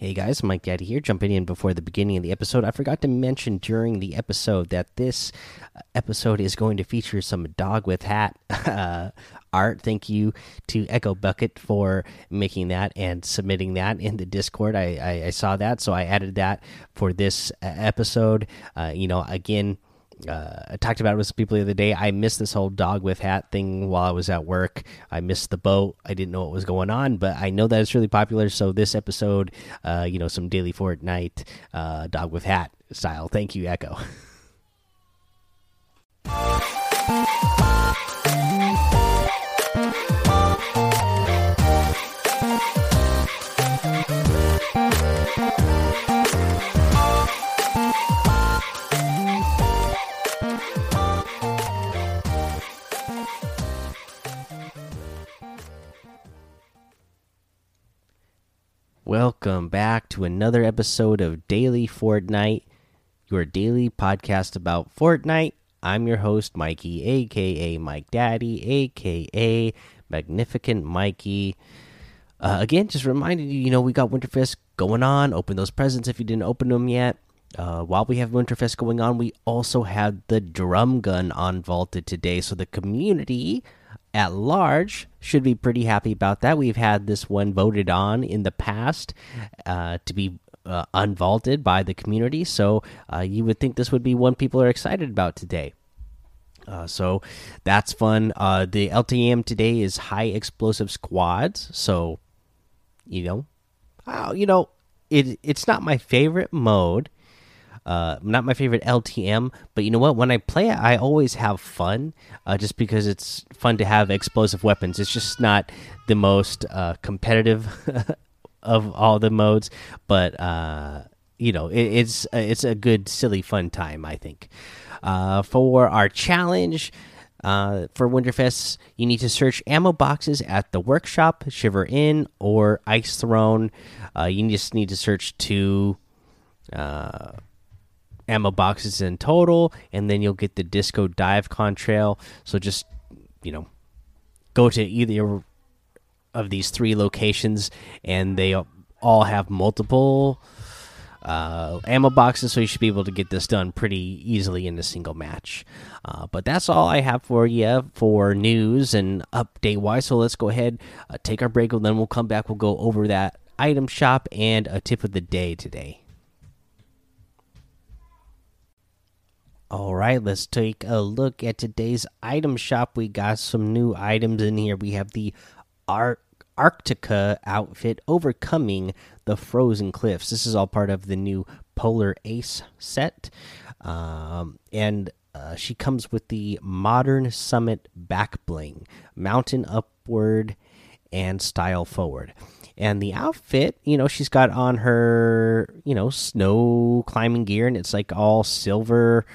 Hey guys, Mike Daddy here, jumping in before the beginning of the episode. I forgot to mention during the episode that this episode is going to feature some dog with hat uh, art. Thank you to Echo Bucket for making that and submitting that in the Discord. I, I, I saw that, so I added that for this uh, episode. Uh, you know, again, uh, I talked about it with some people the other day. I missed this whole dog with hat thing while I was at work. I missed the boat. I didn't know what was going on, but I know that it's really popular. So this episode, uh, you know, some daily Fortnite uh, dog with hat style. Thank you, Echo. Welcome back to another episode of Daily Fortnite, your daily podcast about Fortnite. I'm your host, Mikey, aka Mike Daddy, aka Magnificent Mikey. Uh, again, just reminding you, you know, we got Winterfest going on. Open those presents if you didn't open them yet. Uh, while we have Winterfest going on, we also have the drum gun on vaulted today. So the community at large should be pretty happy about that. We've had this one voted on in the past uh, to be uh, unvaulted by the community, so uh, you would think this would be one people are excited about today. Uh, so that's fun. Uh, the LTM today is high explosive squads, so you know, oh, you know, it it's not my favorite mode uh, not my favorite LTM, but you know what? When I play it, I always have fun, uh, just because it's fun to have explosive weapons. It's just not the most uh, competitive of all the modes, but uh, you know, it, it's it's a good, silly, fun time. I think. Uh, for our challenge. Uh, for Winterfest, you need to search ammo boxes at the workshop, Shiver Inn, or Ice Throne. Uh, you just need to search two uh, ammo boxes in total, and then you'll get the Disco Dive Contrail. So just you know, go to either of these three locations, and they all have multiple uh, ammo boxes, so you should be able to get this done pretty easily in a single match. Uh, but that's all I have for you for news and update wise. So let's go ahead, uh, take our break, and then we'll come back. We'll go over that item shop and a tip of the day today. All right, let's take a look at today's item shop. We got some new items in here. We have the Arc Arctica outfit overcoming the frozen cliffs. This is all part of the new Polar Ace set. Um, and uh, she comes with the Modern Summit back bling, mountain upward and style forward. And the outfit, you know, she's got on her, you know, snow climbing gear, and it's like all silver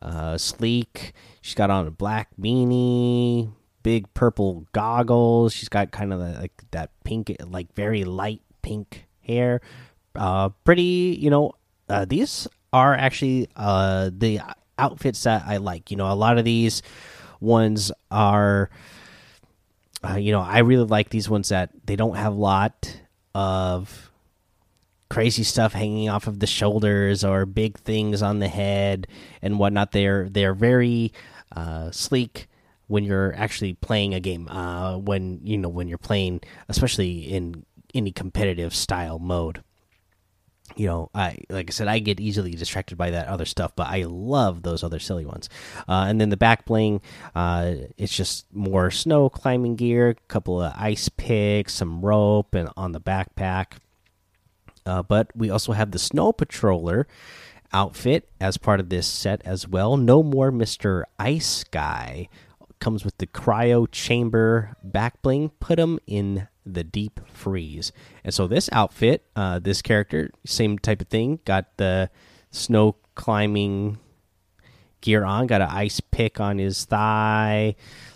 uh, sleek. She's got on a black beanie, big purple goggles. She's got kind of like that pink, like very light pink hair. Uh, pretty, you know. Uh, these are actually uh the outfits that I like. You know, a lot of these ones are. Uh, you know, I really like these ones that they don't have a lot of crazy stuff hanging off of the shoulders or big things on the head and whatnot. They're they're very uh, sleek when you're actually playing a game. Uh, when you know when you're playing, especially in any competitive style mode. You know, I like I said, I get easily distracted by that other stuff, but I love those other silly ones. Uh, and then the back bling, uh, it's just more snow climbing gear, a couple of ice picks, some rope, and on the backpack uh, but we also have the Snow Patroller outfit as part of this set as well. No more Mr. Ice Guy. Comes with the cryo chamber back bling. Put him in the deep freeze. And so this outfit, uh, this character, same type of thing. Got the snow climbing gear on. Got an ice pick on his thigh.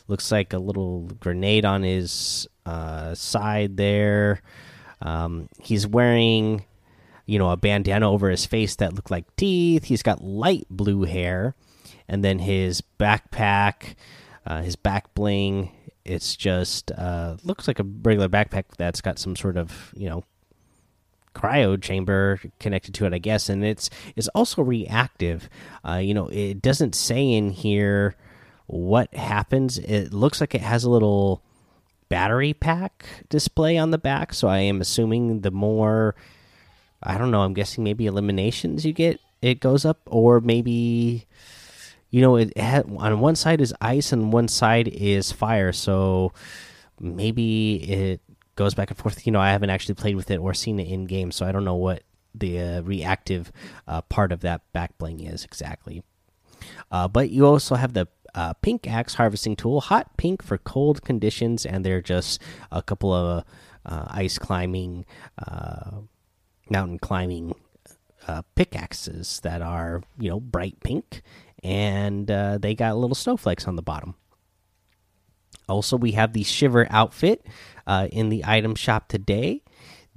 Looks like a little grenade on his uh, side there. Um, he's wearing, you know, a bandana over his face that looked like teeth. He's got light blue hair, and then his backpack, uh, his back bling. It's just uh, looks like a regular backpack that's got some sort of, you know, cryo chamber connected to it, I guess, and it's it's also reactive. Uh, you know, it doesn't say in here what happens. It looks like it has a little battery pack display on the back, so I am assuming the more I don't know, I'm guessing maybe eliminations you get it goes up or maybe you know it on one side is ice and one side is fire, so maybe it goes back and forth. You know, I haven't actually played with it or seen it in game, so I don't know what the uh, reactive uh, part of that back bling is exactly. Uh, but you also have the uh, pink axe harvesting tool, hot pink for cold conditions, and they're just a couple of uh, ice climbing, uh, mountain climbing pickaxes that are you know bright pink, and uh, they got little snowflakes on the bottom. Also, we have the Shiver outfit uh, in the item shop today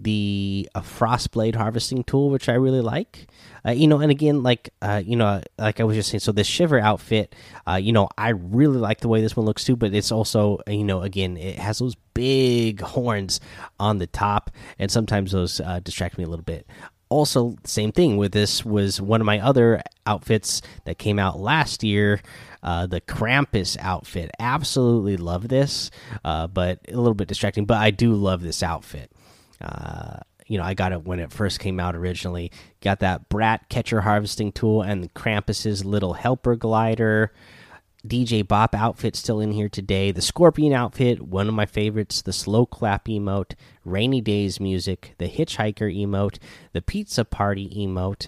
the uh, Frostblade harvesting tool, which I really like. Uh, you know, and again, like uh, you know, like I was just saying, so this Shiver outfit, you know, I really like the way this one looks too. But it's also, you know, again, it has those big horns on the top, and sometimes those distract me a little bit. Also, same thing with this was one of my other outfits that came out last year. Uh, the Krampus outfit, absolutely love this, uh, but a little bit distracting. But I do love this outfit. Uh, you know, I got it when it first came out originally. Got that Brat catcher harvesting tool and Krampus's little helper glider. DJ Bop outfit still in here today. The Scorpion outfit, one of my favorites. The slow clap emote, rainy days music, the hitchhiker emote, the pizza party emote,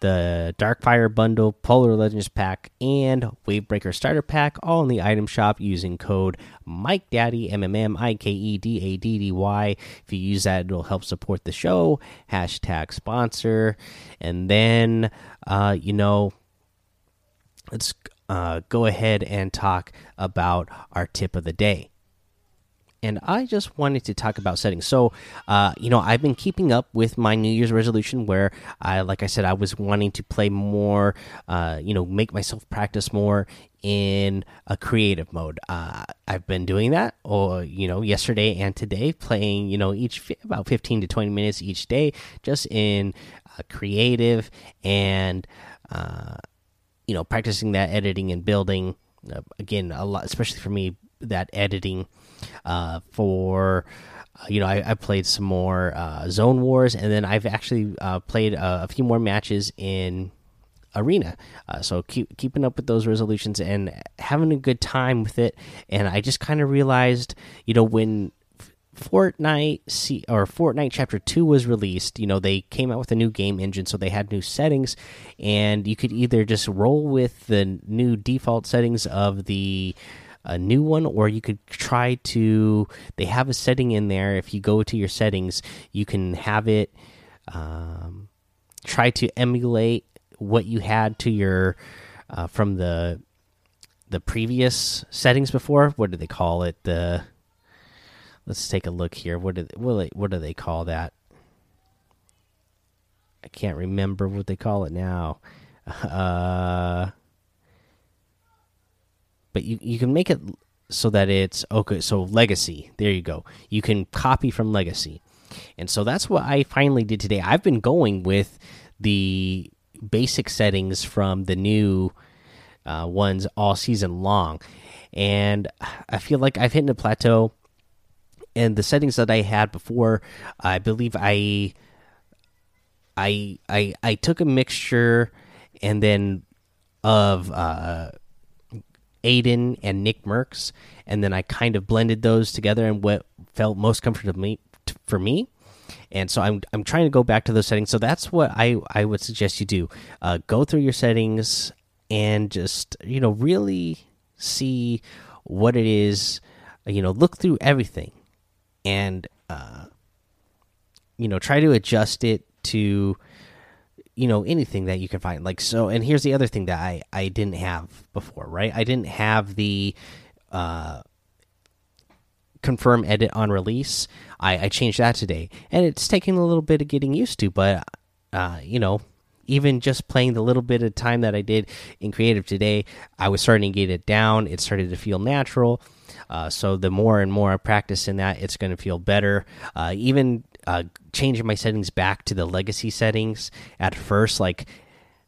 the Darkfire bundle, Polar Legends pack, and Wavebreaker starter pack, all in the item shop using code Mike Daddy M M M I K E D A D D Y. If you use that, it'll help support the show. Hashtag sponsor, and then uh, you know, let's uh, go ahead and talk about our tip of the day and I just wanted to talk about settings. So, uh, you know, I've been keeping up with my New Year's resolution where I, like I said, I was wanting to play more, uh, you know, make myself practice more in a creative mode. Uh, I've been doing that, or you know, yesterday and today, playing, you know, each about fifteen to twenty minutes each day, just in uh, creative and, uh, you know, practicing that editing and building. Uh, again, a lot, especially for me, that editing uh, for uh, you know I, I, played some more uh, zone wars and then i've actually uh, played a, a, few more matches in arena so keep keeping up with those resolutions and having a good time with it and i just kind of realized you know when Fortnite C or Fortnite Chapter 2 was released, you know, they came out with a new game engine, so they had new settings, and you could either just roll with the new default settings of the a new one or you could try to they have a setting in there. If you go to your settings you can have it um, try to emulate what you had to your uh, from the the previous settings before. What do they call it? The let's take a look here what do they, what, what do they call that i can't remember what they call it now uh but you you can make it so that it's okay. So legacy, there you go. You can copy from legacy, and so that's what I finally did today. I've been going with the basic settings from the new uh, ones all season long, and I feel like I've hit a plateau. And the settings that I had before, I believe I, I, I, I took a mixture, and then of uh, Aydan and Nick Mercs, and then I kind of blended those together and what felt most comfortable me, for me. And so I'm I'm trying to go back to those settings. So that's what I I would suggest you do. Uh, go through your settings and just you know really see what it is. You know, look through everything, and uh, you know try to adjust it to you know anything that you can find. Like so and here's the other thing that i i didn't have before right? I didn't have the uh confirm edit on release. I i changed that today. And it's taking a little bit of getting used to but uh you know even just playing the little bit of time that i did in creative today i was starting to get it down it started to feel natural uh, so the more and more I practice in that, it's going to feel better. Uh, even uh, changing my settings back to the legacy settings at first, like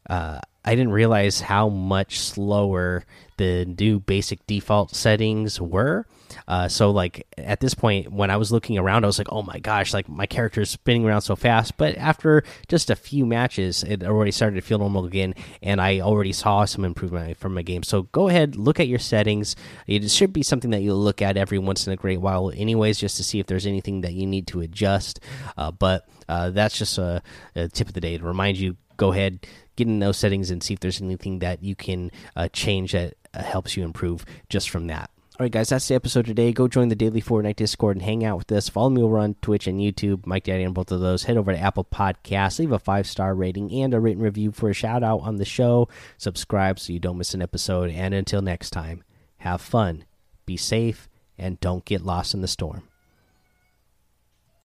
uh, I didn't realize how much slower the new basic default settings were. Uh, so like at this point, when I was looking around, I was like, "Oh my gosh!" Like my character is spinning around so fast. But after just a few matches, it already started to feel normal again, and I already saw some improvement from my game. So go ahead, look at your settings. It should be something that you look at every once in a great while, anyways, just to see if there's anything that you need to adjust. Uh, but uh, that's just a, a tip of the day to remind you. Go ahead, get in those settings and see if there's anything that you can uh, change that uh, helps you improve just from that. All right, guys, that's the episode today. Go join the daily Fortnite Discord and hang out with us. Follow me over on Twitch and YouTube, Mike Daddy on both of those. Head over to Apple Podcasts, leave a five star rating and a written review for a shout out on the show. Subscribe so you don't miss an episode. And until next time, have fun, be safe, and don't get lost in the storm.